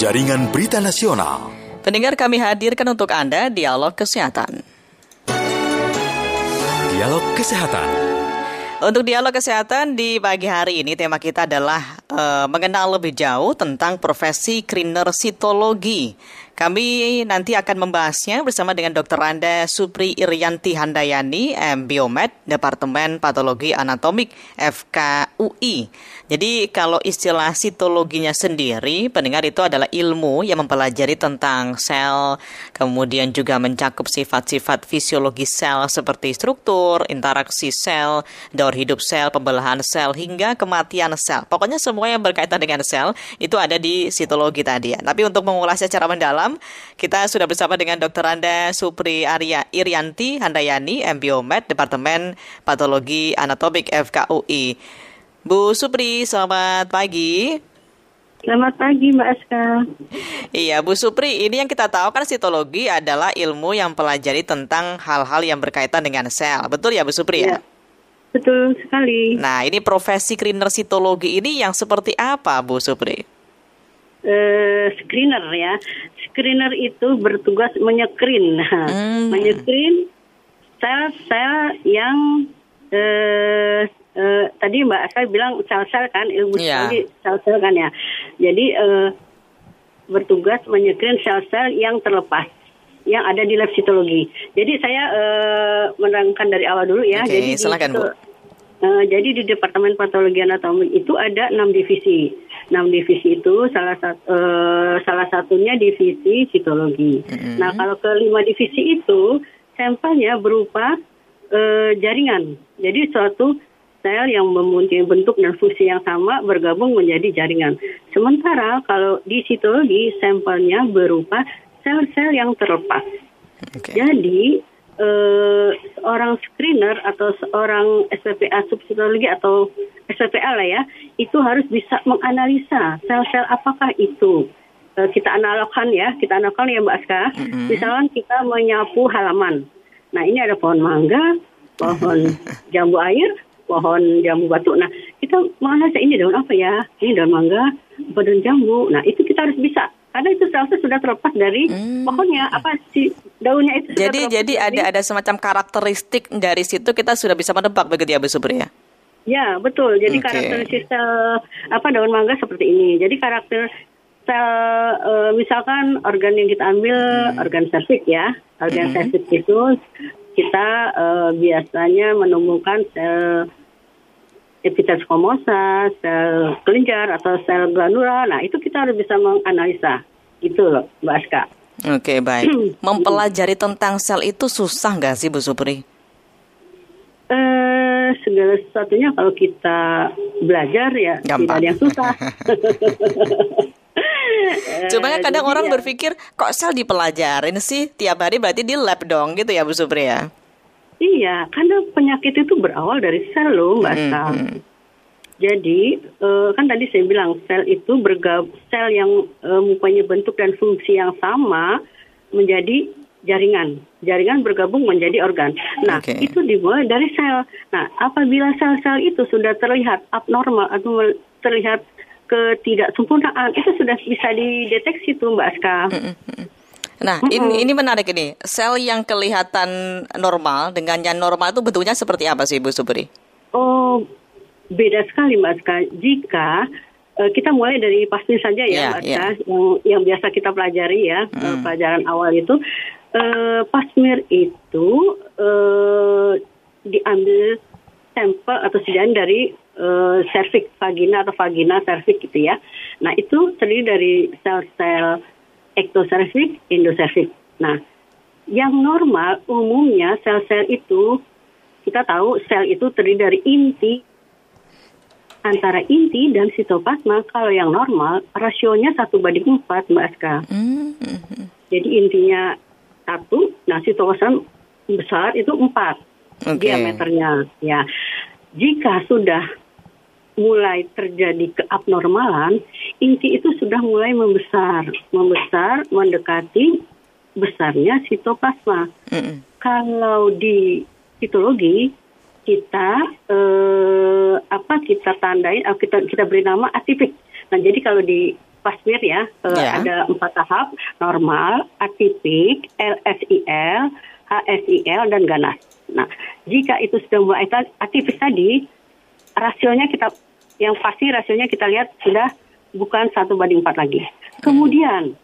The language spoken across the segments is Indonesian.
Jaringan Berita Nasional. Pendengar kami hadirkan untuk Anda dialog kesehatan. Dialog Kesehatan. Untuk dialog kesehatan di pagi hari ini tema kita adalah uh, mengenal lebih jauh tentang profesi cleaner sitologi. Kami nanti akan membahasnya bersama dengan Dr. Anda Supri Irianti Handayani, M. Biomed, Departemen Patologi Anatomik FKUI. Jadi kalau istilah sitologinya sendiri, pendengar itu adalah ilmu yang mempelajari tentang sel, kemudian juga mencakup sifat-sifat fisiologi sel seperti struktur, interaksi sel, daur hidup sel, pembelahan sel, hingga kematian sel. Pokoknya semua yang berkaitan dengan sel itu ada di sitologi tadi ya. Tapi untuk mengulasnya secara mendalam. Kita sudah bersama dengan Dr. Anda Supri Arya Irianti Handayani, MBiomed, Departemen Patologi Anatomik FKUI. Bu Supri, selamat pagi. Selamat pagi Mbak Aska. Iya Bu Supri, ini yang kita tahu kan sitologi adalah ilmu yang pelajari tentang hal-hal yang berkaitan dengan sel. Betul ya Bu Supri ya? ya? Betul sekali. Nah ini profesi cleaner sitologi ini yang seperti apa Bu Supri? Uh, screener ya screener itu bertugas menyekrin, hmm. menyekrin sel-sel yang eh, eh, tadi Mbak Asa bilang sel-sel kan ilmu yeah. sel-sel kan ya. Jadi eh, bertugas menyekrin sel-sel yang terlepas yang ada di lab sitologi. Jadi saya uh, menerangkan dari awal dulu ya. Okay, jadi silakan Bu. Uh, jadi di Departemen Patologi Anatomi itu ada enam divisi. Enam divisi itu salah satu uh, salah satunya divisi citologi. Mm-hmm. Nah kalau kelima divisi itu sampelnya berupa uh, jaringan. Jadi suatu sel yang mempunyai bentuk dan fungsi yang sama bergabung menjadi jaringan. Sementara kalau di citologi sampelnya berupa sel-sel yang terlepas. Okay. Jadi uh, seorang screener atau seorang SPPA subsitologi atau SPPA lah ya, itu harus bisa menganalisa sel-sel apakah itu uh, kita analogkan ya, kita analogkan ya Mbak Aska. Mm-hmm. Misalkan kita menyapu halaman. Nah ini ada pohon mangga, pohon jambu air, pohon jambu batu. Nah kita menganalisa ini daun apa ya? Ini daun mangga, apa daun jambu. Nah itu kita harus bisa karena itu seharusnya sudah terlepas dari hmm. pohonnya apa sih daunnya itu. Jadi jadi dari, ada ada semacam karakteristik dari situ kita sudah bisa menebak begitu ya Bu Subri ya? Ya betul. Jadi okay. karakteristik sel apa daun mangga seperti ini. Jadi karakter sel uh, misalkan organ yang kita ambil hmm. organ serviks ya. Organ hmm. serviks itu kita uh, biasanya menemukan sel epitel squamosa, sel kelenjar atau sel glandula. Nah, itu kita harus bisa menganalisa. Gitu loh, Mbak Aska. Oke, baik. Mempelajari tentang sel itu susah nggak sih, Bu Supri? Eh, segala sesuatunya kalau kita belajar ya Gampang. tidak ada yang susah. Cuma kan kadang orang ya. berpikir kok sel dipelajarin sih tiap hari berarti di lab dong gitu ya Bu Supri ya? Iya, karena penyakit itu berawal dari sel loh, Mbak mm -hmm. Jadi uh, kan tadi saya bilang sel itu bergab sel yang uh, mempunyai bentuk dan fungsi yang sama menjadi jaringan. Jaringan bergabung menjadi organ. Nah, okay. itu dimulai dari sel. Nah, apabila sel-sel itu sudah terlihat abnormal atau terlihat ketidaksempurnaan, itu sudah bisa dideteksi tuh Mbak Aska. Mm -hmm. Nah, mm -hmm. ini ini menarik ini. Sel yang kelihatan normal dengan yang normal itu bentuknya seperti apa sih, Bu Subri? Oh, beda sekali, Mbak Ska. Jika uh, kita mulai dari pasti saja ya, yeah, Mbak yeah. yang yang biasa kita pelajari ya, mm. pelajaran awal itu uh, pasmir itu uh, diambil sampel atau sejalan dari uh, cervix vagina atau vagina cervix gitu ya. Nah, itu terdiri dari sel-sel ektoservik, endoservik. Nah, yang normal umumnya sel-sel itu kita tahu sel itu terdiri dari inti antara inti dan sitoplasma. Kalau yang normal rasionya satu banding empat, Mbak Aska. Mm-hmm. Jadi intinya satu, nah sitoplasma besar itu empat okay. diameternya. Ya, jika sudah mulai terjadi keabnormalan, inti itu sudah mulai membesar, membesar, mendekati besarnya sitoplasma. Mm -hmm. Kalau di histologi kita eh, apa kita tandai, kita kita beri nama atipik. Nah jadi kalau di pasmir ya, yeah. ada empat tahap normal, atipik, LSIL, HSIL dan ganas. Nah, jika itu sudah mulai atipis tadi, rasionya kita yang pasti rasionya kita lihat sudah bukan satu banding empat lagi. Kemudian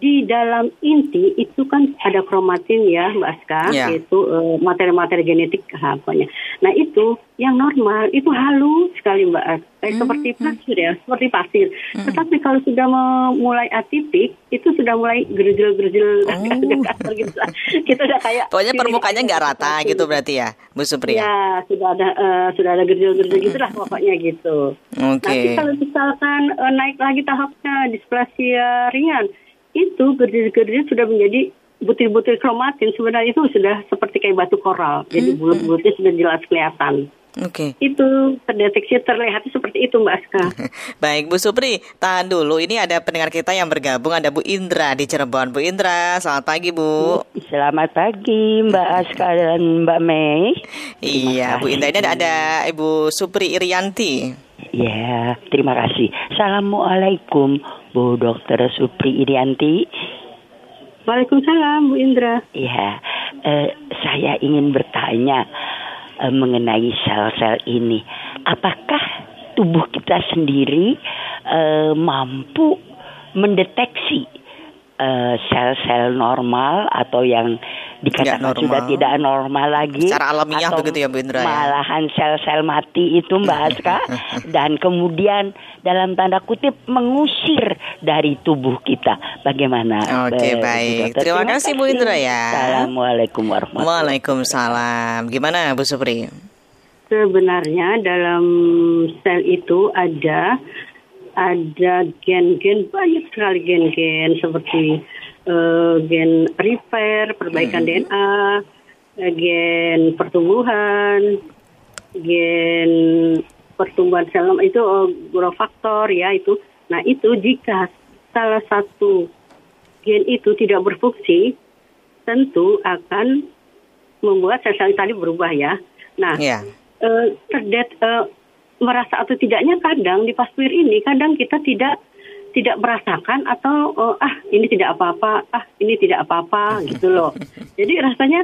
di dalam inti itu kan ada kromatin ya Mbak Aska, yeah. itu uh, materi-materi genetik apanya. Nah itu yang normal itu halus sekali Mbak Aska, kayak mm, seperti pasir ya, seperti pasir. Mm. Tetapi kalau sudah mulai atipik itu sudah mulai gerjel-gerjel oh. gitu. Kita udah kayak Pokoknya permukaannya nggak rata gitu berarti ya, Bu Supriya. Ya, sudah ada uh, sudah ada gerjel-gerjel mm. gitulah pokoknya gitu. Oke. Okay. Nanti kalau misalkan uh, naik lagi tahapnya displasia ringan itu gerjil-gerjil sudah menjadi butir-butir kromatin sebenarnya itu sudah seperti kayak batu koral. Jadi hmm, bulut-bulutnya sudah jelas kelihatan. Oke. Okay. Itu terdeteksi terlihat seperti itu Mbak Aska. Baik Bu Supri, tahan dulu. Ini ada pendengar kita yang bergabung ada Bu Indra di Cirebon. Bu Indra, selamat pagi Bu. Selamat pagi Mbak Aska dan Mbak Mei. Iya, Bu Indra ini ada, ada Ibu Supri Irianti. Ya, terima kasih. Assalamualaikum Bu Dokter Supri Irianti. Waalaikumsalam Bu Indra. Iya, eh, saya ingin bertanya eh, mengenai sel-sel ini. Apakah tubuh kita sendiri eh, mampu mendeteksi eh, sel-sel normal atau yang dikatakan sudah tidak normal lagi secara alamiah atau begitu ya Bu Indra ya? malahan sel-sel mati itu Mbak Aska. Dan kemudian dalam tanda kutip mengusir dari tubuh kita. Bagaimana Oke okay, baik. Terima, terima kasih Bu Indra ya. Assalamualaikum warahmatullahi Waalaikumsalam. Gimana Bu Supri? Sebenarnya dalam sel itu ada ada gen-gen banyak sekali gen-gen seperti uh, gen repair, perbaikan hmm. DNA, uh, gen pertumbuhan, gen pertumbuhan sel itu uh, growth factor ya itu. Nah itu jika salah satu gen itu tidak berfungsi, tentu akan membuat sel-sel tadi berubah ya. Nah, yeah. uh, terdet uh, merasa atau tidaknya kadang di paswir ini kadang kita tidak tidak merasakan atau oh, ah ini tidak apa-apa, ah ini tidak apa-apa gitu loh. Jadi rasanya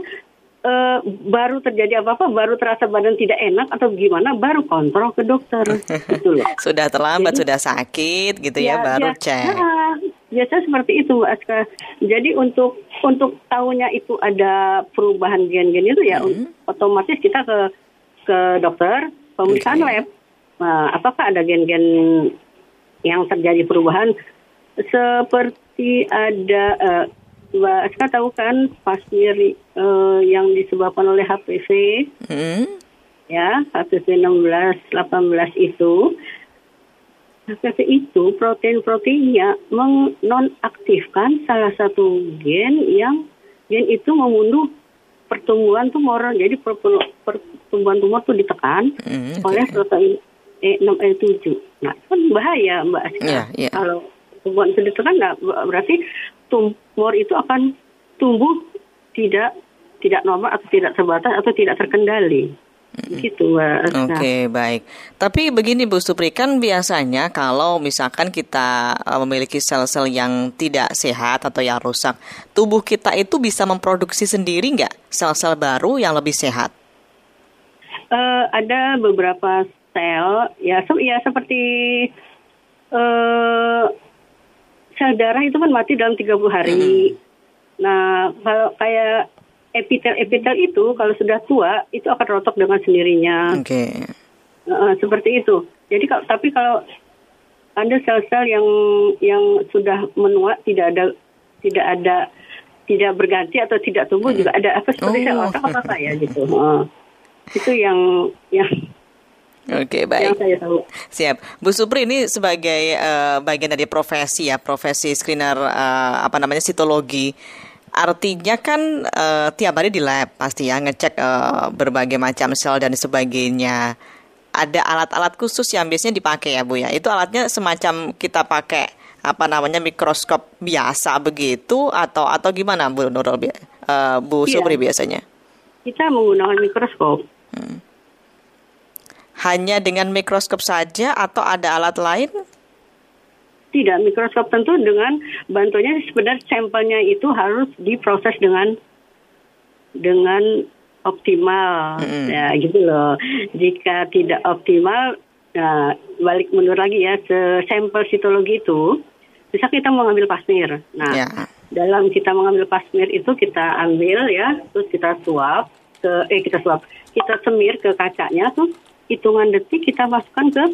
uh, baru terjadi apa-apa, baru terasa badan tidak enak atau gimana, baru kontrol ke dokter gitu loh. sudah terlambat, Jadi, sudah sakit gitu ya, ya baru ya, cek. Nah, biasa seperti itu Aska. Jadi untuk untuk tahunya itu ada perubahan gen-gen itu ya hmm. otomatis kita ke ke dokter pemeriksaan okay. lab. Nah, apakah ada gen-gen yang terjadi perubahan seperti ada uh, Mbak Aska tahu kan pasir uh, yang disebabkan oleh HPV hmm. ya HPV 16 18 itu HPV itu protein-proteinnya menonaktifkan salah satu gen yang gen itu membunuh pertumbuhan tumor jadi pertumbuhan tumor itu ditekan hmm, okay. oleh protein E6 E7. Nah, kan bahaya Mbak Aska. Yeah, yeah. Kalau tumbuhan itu ditekan nggak berarti tumor itu akan tumbuh tidak tidak normal atau tidak terbatas atau tidak terkendali. Gitu, Mbak. Oke, okay, baik. Tapi begini Bu Supri, kan biasanya kalau misalkan kita e, memiliki sel-sel yang tidak sehat atau yang rusak, tubuh kita itu bisa memproduksi sendiri nggak sel-sel baru yang lebih sehat? Uh, ada beberapa sel ya se ya seperti uh, sel darah itu kan mati dalam 30 hari. Hmm. Nah, kalau kayak epitel-epitel itu kalau sudah tua itu akan rotok dengan sendirinya. Oke. Okay. Uh, seperti itu. Jadi kalau tapi kalau ada sel-sel yang yang sudah menua tidak ada tidak ada tidak berganti atau tidak tumbuh hmm. juga ada apa seperti oh. sel otak apa ya gitu. Uh, itu yang yang Oke okay, baik. Yang saya tahu. Siap, Bu Supri ini sebagai uh, bagian dari profesi ya, profesi screener uh, apa namanya sitologi. Artinya kan uh, tiap hari di lab pasti ya ngecek uh, berbagai macam sel dan sebagainya. Ada alat-alat khusus yang biasanya dipakai ya Bu ya. Itu alatnya semacam kita pakai apa namanya mikroskop biasa begitu atau atau gimana Bu Nurul uh, Bu iya. Supri biasanya? Kita menggunakan mikroskop. Hmm hanya dengan mikroskop saja atau ada alat lain? Tidak, mikroskop tentu dengan bantunya sebenarnya sampelnya itu harus diproses dengan dengan optimal, mm -hmm. ya gitu loh. Jika tidak optimal, nah, balik mundur lagi ya, sampel sitologi itu, bisa kita mengambil pasmir. Nah, yeah. dalam kita mengambil pasmir itu kita ambil ya, terus kita suap ke, eh kita suap, kita semir ke kacanya tuh hitungan detik kita masukkan ke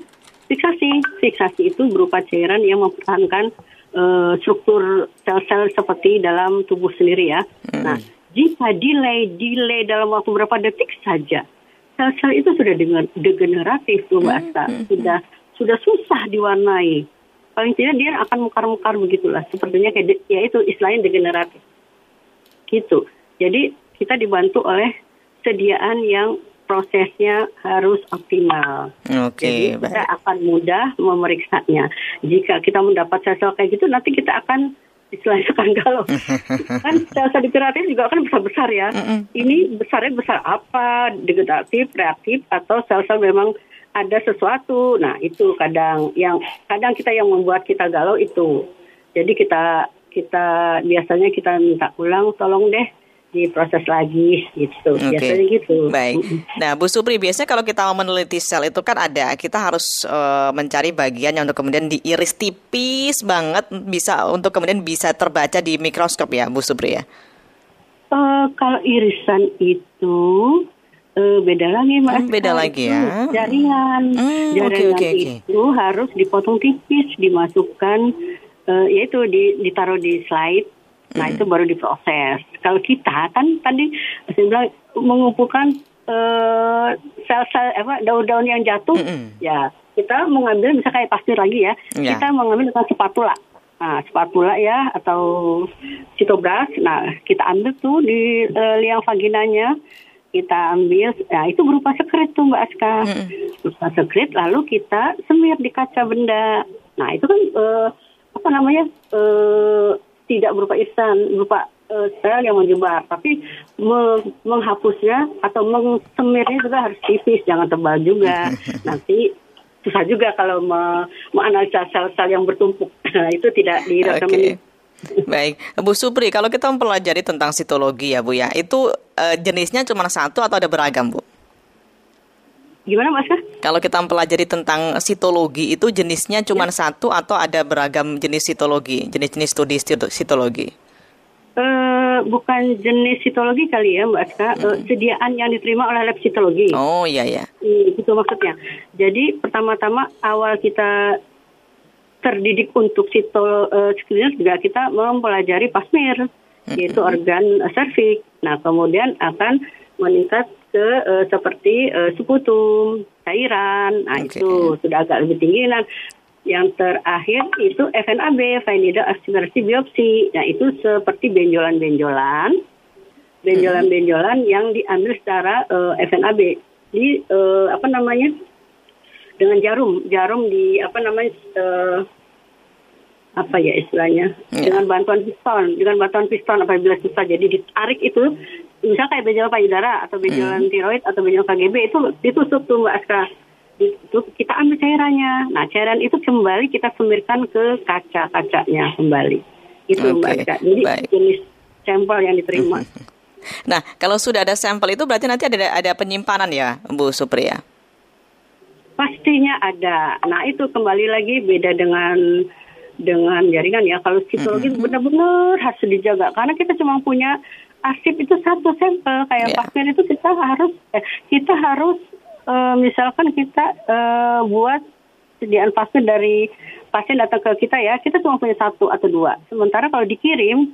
Fiksasi, fiksasi itu berupa cairan yang mempertahankan uh, struktur sel-sel seperti dalam tubuh sendiri ya. Hmm. Nah, jika delay, delay dalam waktu berapa detik saja, sel-sel itu sudah degeneratif, tuh Mbak Asta. Hmm. Sudah sudah susah diwarnai. Paling tidak dia akan mekar-mekar begitulah. Sepertinya kayak ya itu istilahnya degeneratif. Gitu. Jadi kita dibantu oleh sediaan yang prosesnya harus optimal. Oke, okay, Jadi kita akan mudah memeriksanya. Jika kita mendapat sel-sel kayak gitu, nanti kita akan istilahnya kan kalau kan sel-sel degeneratif juga kan besar-besar ya. Ini besarnya besar apa? Degeneratif, reaktif, atau sel-sel memang ada sesuatu. Nah itu kadang yang kadang kita yang membuat kita galau itu. Jadi kita kita biasanya kita minta ulang, tolong deh diproses lagi gitu. Okay. Biasanya gitu. Baik. Nah, Bu Supri, biasanya kalau kita mau meneliti sel itu kan ada kita harus uh, mencari bagian yang untuk kemudian diiris tipis banget bisa untuk kemudian bisa terbaca di mikroskop ya, Bu Supri ya. Uh, kalau irisan itu uh, beda lagi mas. Hmm, beda lagi ya. Jaringan, hmm, jaringan okay, okay, okay. itu harus dipotong tipis, dimasukkan, uh, yaitu di, ditaruh di slide Nah itu baru diproses. Kalau kita kan tadi saya bilang mengumpulkan uh, sel-sel apa daun-daun yang jatuh, mm -hmm. ya kita mengambil bisa kayak pasir lagi ya, yeah. kita mengambil dengan spatula. Nah, spatula ya atau citobras. Nah, kita ambil tuh di uh, liang vaginanya, kita ambil, nah itu berupa sekret tuh Mbak Aska. Mm -hmm. Berupa sekret, lalu kita semir di kaca benda. Nah, itu kan uh, apa namanya? Uh, tidak berupa irisan, berupa uh, sel yang menyebar, tapi me menghapusnya atau mengsemirnya juga harus tipis, jangan tebal juga. Nanti susah juga kalau me menganalisa sel-sel yang bertumpuk. Nah, itu tidak direkomendasi. Okay. Baik, Bu Supri, kalau kita mempelajari tentang sitologi ya Bu ya, itu uh, jenisnya cuma satu atau ada beragam Bu? Gimana Mas? Kalau kita mempelajari tentang sitologi itu jenisnya cuma ya. satu atau ada beragam jenis sitologi, jenis-jenis studi sitologi? Uh, bukan jenis sitologi kali ya Mbak Aska, hmm. uh, sediaan yang diterima oleh lab sitologi. Oh iya ya. Hmm, itu maksudnya. Jadi pertama-tama awal kita terdidik untuk sitol uh, juga kita mempelajari pasmir, hmm. yaitu organ uh, serviks. Nah kemudian akan meningkat ke uh, seperti uh, seputum, cairan. Nah okay. itu sudah agak lebih tinggi. Nah yang terakhir itu FNAB, Needle Aspirasi Biopsi. Nah itu seperti benjolan-benjolan, benjolan-benjolan yang diambil secara uh, FNAB di uh, apa namanya dengan jarum, jarum di apa namanya uh, apa ya istilahnya ya. dengan bantuan piston dengan bantuan piston apabila susah jadi ditarik itu misal kayak benjolan payudara atau benjolan hmm. tiroid atau benjolan KGB itu ditusuk tuh mbak Aska itu kita ambil cairannya. Nah cairan itu kembali kita semirkan ke kaca kacanya kembali. Itu okay. mbak Aska jadi Baik. jenis sampel yang diterima. Nah kalau sudah ada sampel itu berarti nanti ada ada penyimpanan ya Bu Supriya pastinya ada. Nah itu kembali lagi beda dengan dengan jaringan ya. Kalau psikologi mm -hmm. benar-benar harus dijaga karena kita cuma punya arsip itu satu sampel kayak yeah. pasien itu kita harus eh, kita harus uh, misalkan kita uh, buat sediaan pasien dari pasien datang ke kita ya kita cuma punya satu atau dua. Sementara kalau dikirim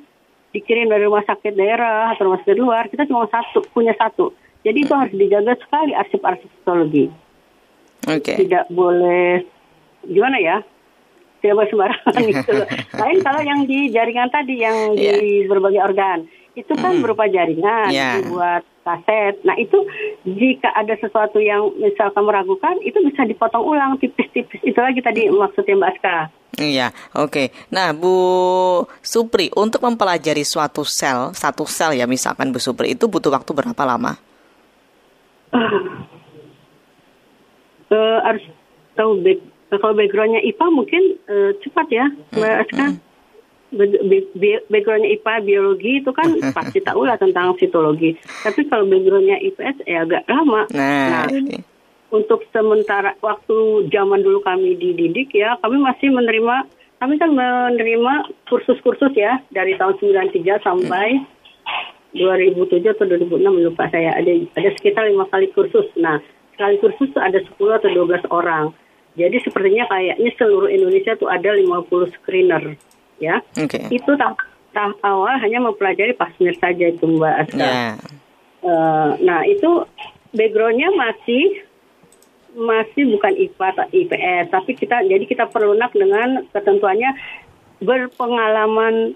dikirim dari rumah sakit daerah atau rumah sakit luar kita cuma satu punya satu. Jadi itu harus dijaga sekali arsip-arsip psikologi. Okay. Tidak boleh gimana ya? Tidak sembarangan gitu. Lain kalau yang di jaringan tadi yang yeah. di iya. berbagai organ itu kan mm. berupa jaringan yeah. dibuat kaset. Nah itu jika ada sesuatu yang misalkan meragukan itu bisa dipotong ulang tipis-tipis. Itu lagi tadi maksudnya Mbak Aska. Iya, oke. Okay. Nah, Bu Supri, untuk mempelajari suatu sel, satu sel ya misalkan Bu Supri, itu butuh waktu berapa lama? Uh, uh, harus tahu back Nah, kalau backgroundnya IPA mungkin uh, cepat ya, Mbak Aska. Backgroundnya IPA biologi itu kan pasti tahu lah tentang sitologi. Tapi kalau backgroundnya IPS ya agak lama. Nah, nah untuk sementara waktu zaman dulu kami dididik ya, kami masih menerima kami kan menerima kursus-kursus ya dari tahun 93 sampai 2007 atau 2006 lupa saya ada ada sekitar lima kali kursus. Nah sekali kursus ada 10 atau 12 orang. Jadi sepertinya kayaknya seluruh Indonesia tuh ada 50 screener ya. Okay. Itu tahap, tahap awal hanya mempelajari pasmir saja itu Mbak Asta. Yeah. Ya. Uh, nah itu backgroundnya masih masih bukan IPA IPS, tapi kita jadi kita perlunak dengan ketentuannya berpengalaman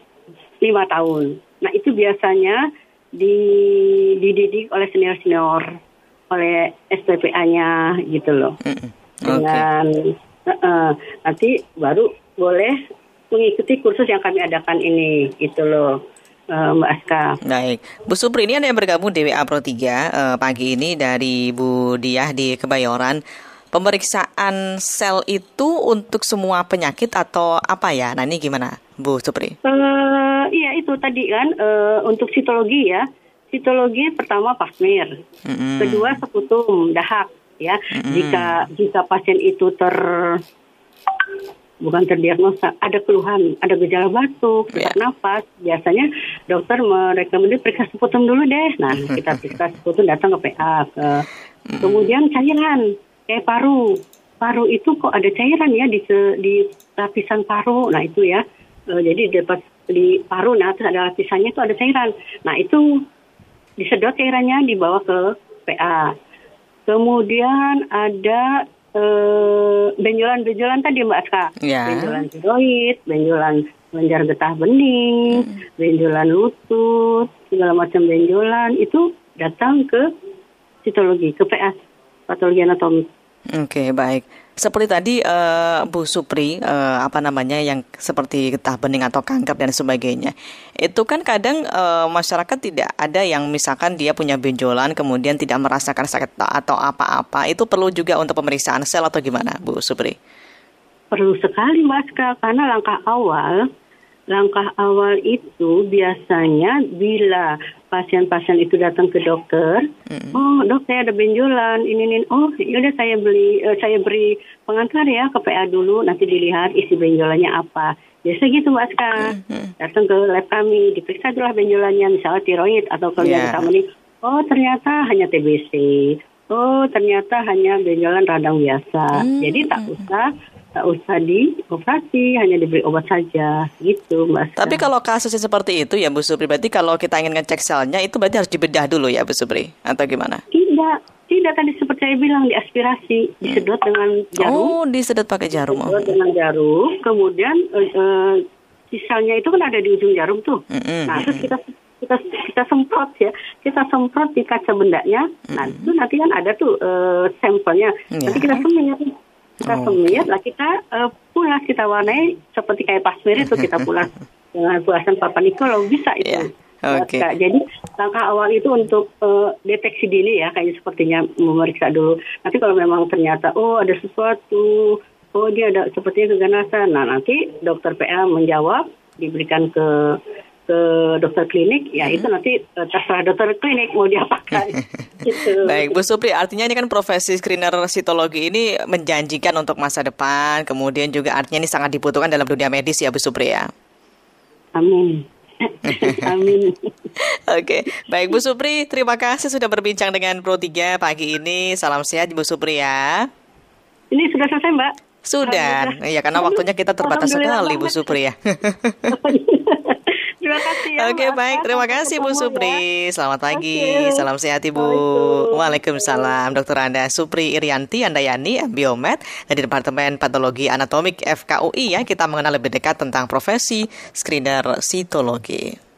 lima tahun. Nah itu biasanya di, dididik oleh senior senior oleh SPPA-nya gitu loh. Mm -hmm. Dengan uh, uh, nanti baru boleh mengikuti kursus yang kami adakan ini gitu loh. Uh, Mbak Aska. Baik, Bu Supri ini ada yang bergabung di WA Pro 3 uh, pagi ini dari Bu Diah di Kebayoran. Pemeriksaan sel itu untuk semua penyakit atau apa ya? Nah ini gimana, Bu Supri? Uh, iya itu tadi kan uh, untuk sitologi ya. Sitologi pertama pasmir, mm -hmm. kedua sekutum dahak ya. Jika jika pasien itu ter bukan terdiagnosa, ada keluhan, ada gejala batuk, sesak yeah. nafas, biasanya dokter merekomendasi periksa seputum dulu deh. Nah, kita periksa seputum datang ke PA. Ke, kemudian cairan, kayak paru. Paru itu kok ada cairan ya di di lapisan paru. Nah, itu ya. E, jadi dapat di paru, nah terus ada lapisannya itu ada cairan. Nah, itu disedot cairannya dibawa ke PA. Kemudian ada Eh, benjolan-benjolan tadi Mbak Aska. Ya. Benjolan tiroid, benjolan kelenjar getah bening, hmm. benjolan lutut, segala macam benjolan itu datang ke sitologi, ke PA, patologi anatomik. Oke, okay, baik. Seperti tadi uh, Bu Supri, uh, apa namanya yang seperti getah bening atau kanker dan sebagainya, itu kan kadang uh, masyarakat tidak ada yang misalkan dia punya benjolan kemudian tidak merasakan sakit atau apa-apa, itu perlu juga untuk pemeriksaan sel atau gimana, Bu Supri? Perlu sekali, Mas, karena langkah awal langkah awal itu biasanya bila pasien-pasien itu datang ke dokter, hmm. oh dok saya ada benjolan, ini ini, oh yaudah saya beli, uh, saya beri pengantar ya ke PA dulu, nanti dilihat isi benjolannya apa. Biasa gitu Mbak Aska, hmm. datang ke lab kami, diperiksa dulu benjolannya, misalnya tiroid atau kelenjar yeah. ini. Oh ternyata hanya TBC, oh ternyata hanya benjolan radang biasa. Hmm. Jadi tak usah tak usah dioperasi, hanya diberi obat saja, gitu Mbak. Tapi kalau kasusnya seperti itu ya Bu Supri, berarti kalau kita ingin ngecek selnya itu berarti harus dibedah dulu ya Bu Supri, atau gimana? Tidak, tidak tadi seperti saya bilang diaspirasi, disedot hmm. dengan jarum. Oh, disedot pakai jarum. Disedot dengan jarum, kemudian uh, uh, sisanya itu kan ada di ujung jarum tuh. Mm -hmm. Nah, terus kita kita kita semprot ya, kita semprot di kaca bendanya. Mm -hmm. Nah, itu nanti kan ada tuh uh, sampelnya. Yeah. Nanti kita semprot kita oh, semir lah kita uh, pulas kita warnai seperti kayak pasmir itu kita pulas dengan puasan papan kalau bisa itu yeah. Okay. Jadi langkah awal itu untuk uh, deteksi dini ya, kayak sepertinya memeriksa dulu. Nanti kalau memang ternyata oh ada sesuatu, oh dia ada sepertinya keganasan, nah nanti dokter PA menjawab, diberikan ke ke dokter klinik, ya hmm. itu nanti uh, terserah dokter klinik mau diapakan. gitu. Baik, Bu Supri, artinya ini kan profesi screener sitologi ini menjanjikan untuk masa depan, kemudian juga artinya ini sangat dibutuhkan dalam dunia medis ya Bu Supri ya. Amin. Amin. Oke, baik Bu Supri, terima kasih sudah berbincang dengan Pro 3 pagi ini. Salam sehat Bu Supri ya. Ini sudah selesai Mbak? Sudah, ya karena waktunya kita terbatas sekali Bu Supri ya. Terima kasih ya. Oke, okay, baik. Terima kasih Bu Supri. Ya. Selamat pagi. Okay. Salam sehat Ibu. Waalaikumsalam. Dokter Anda Supri Irianti Andayani, biomed dari Departemen Patologi Anatomik FKUI ya. Kita mengenal lebih dekat tentang profesi screener sitologi.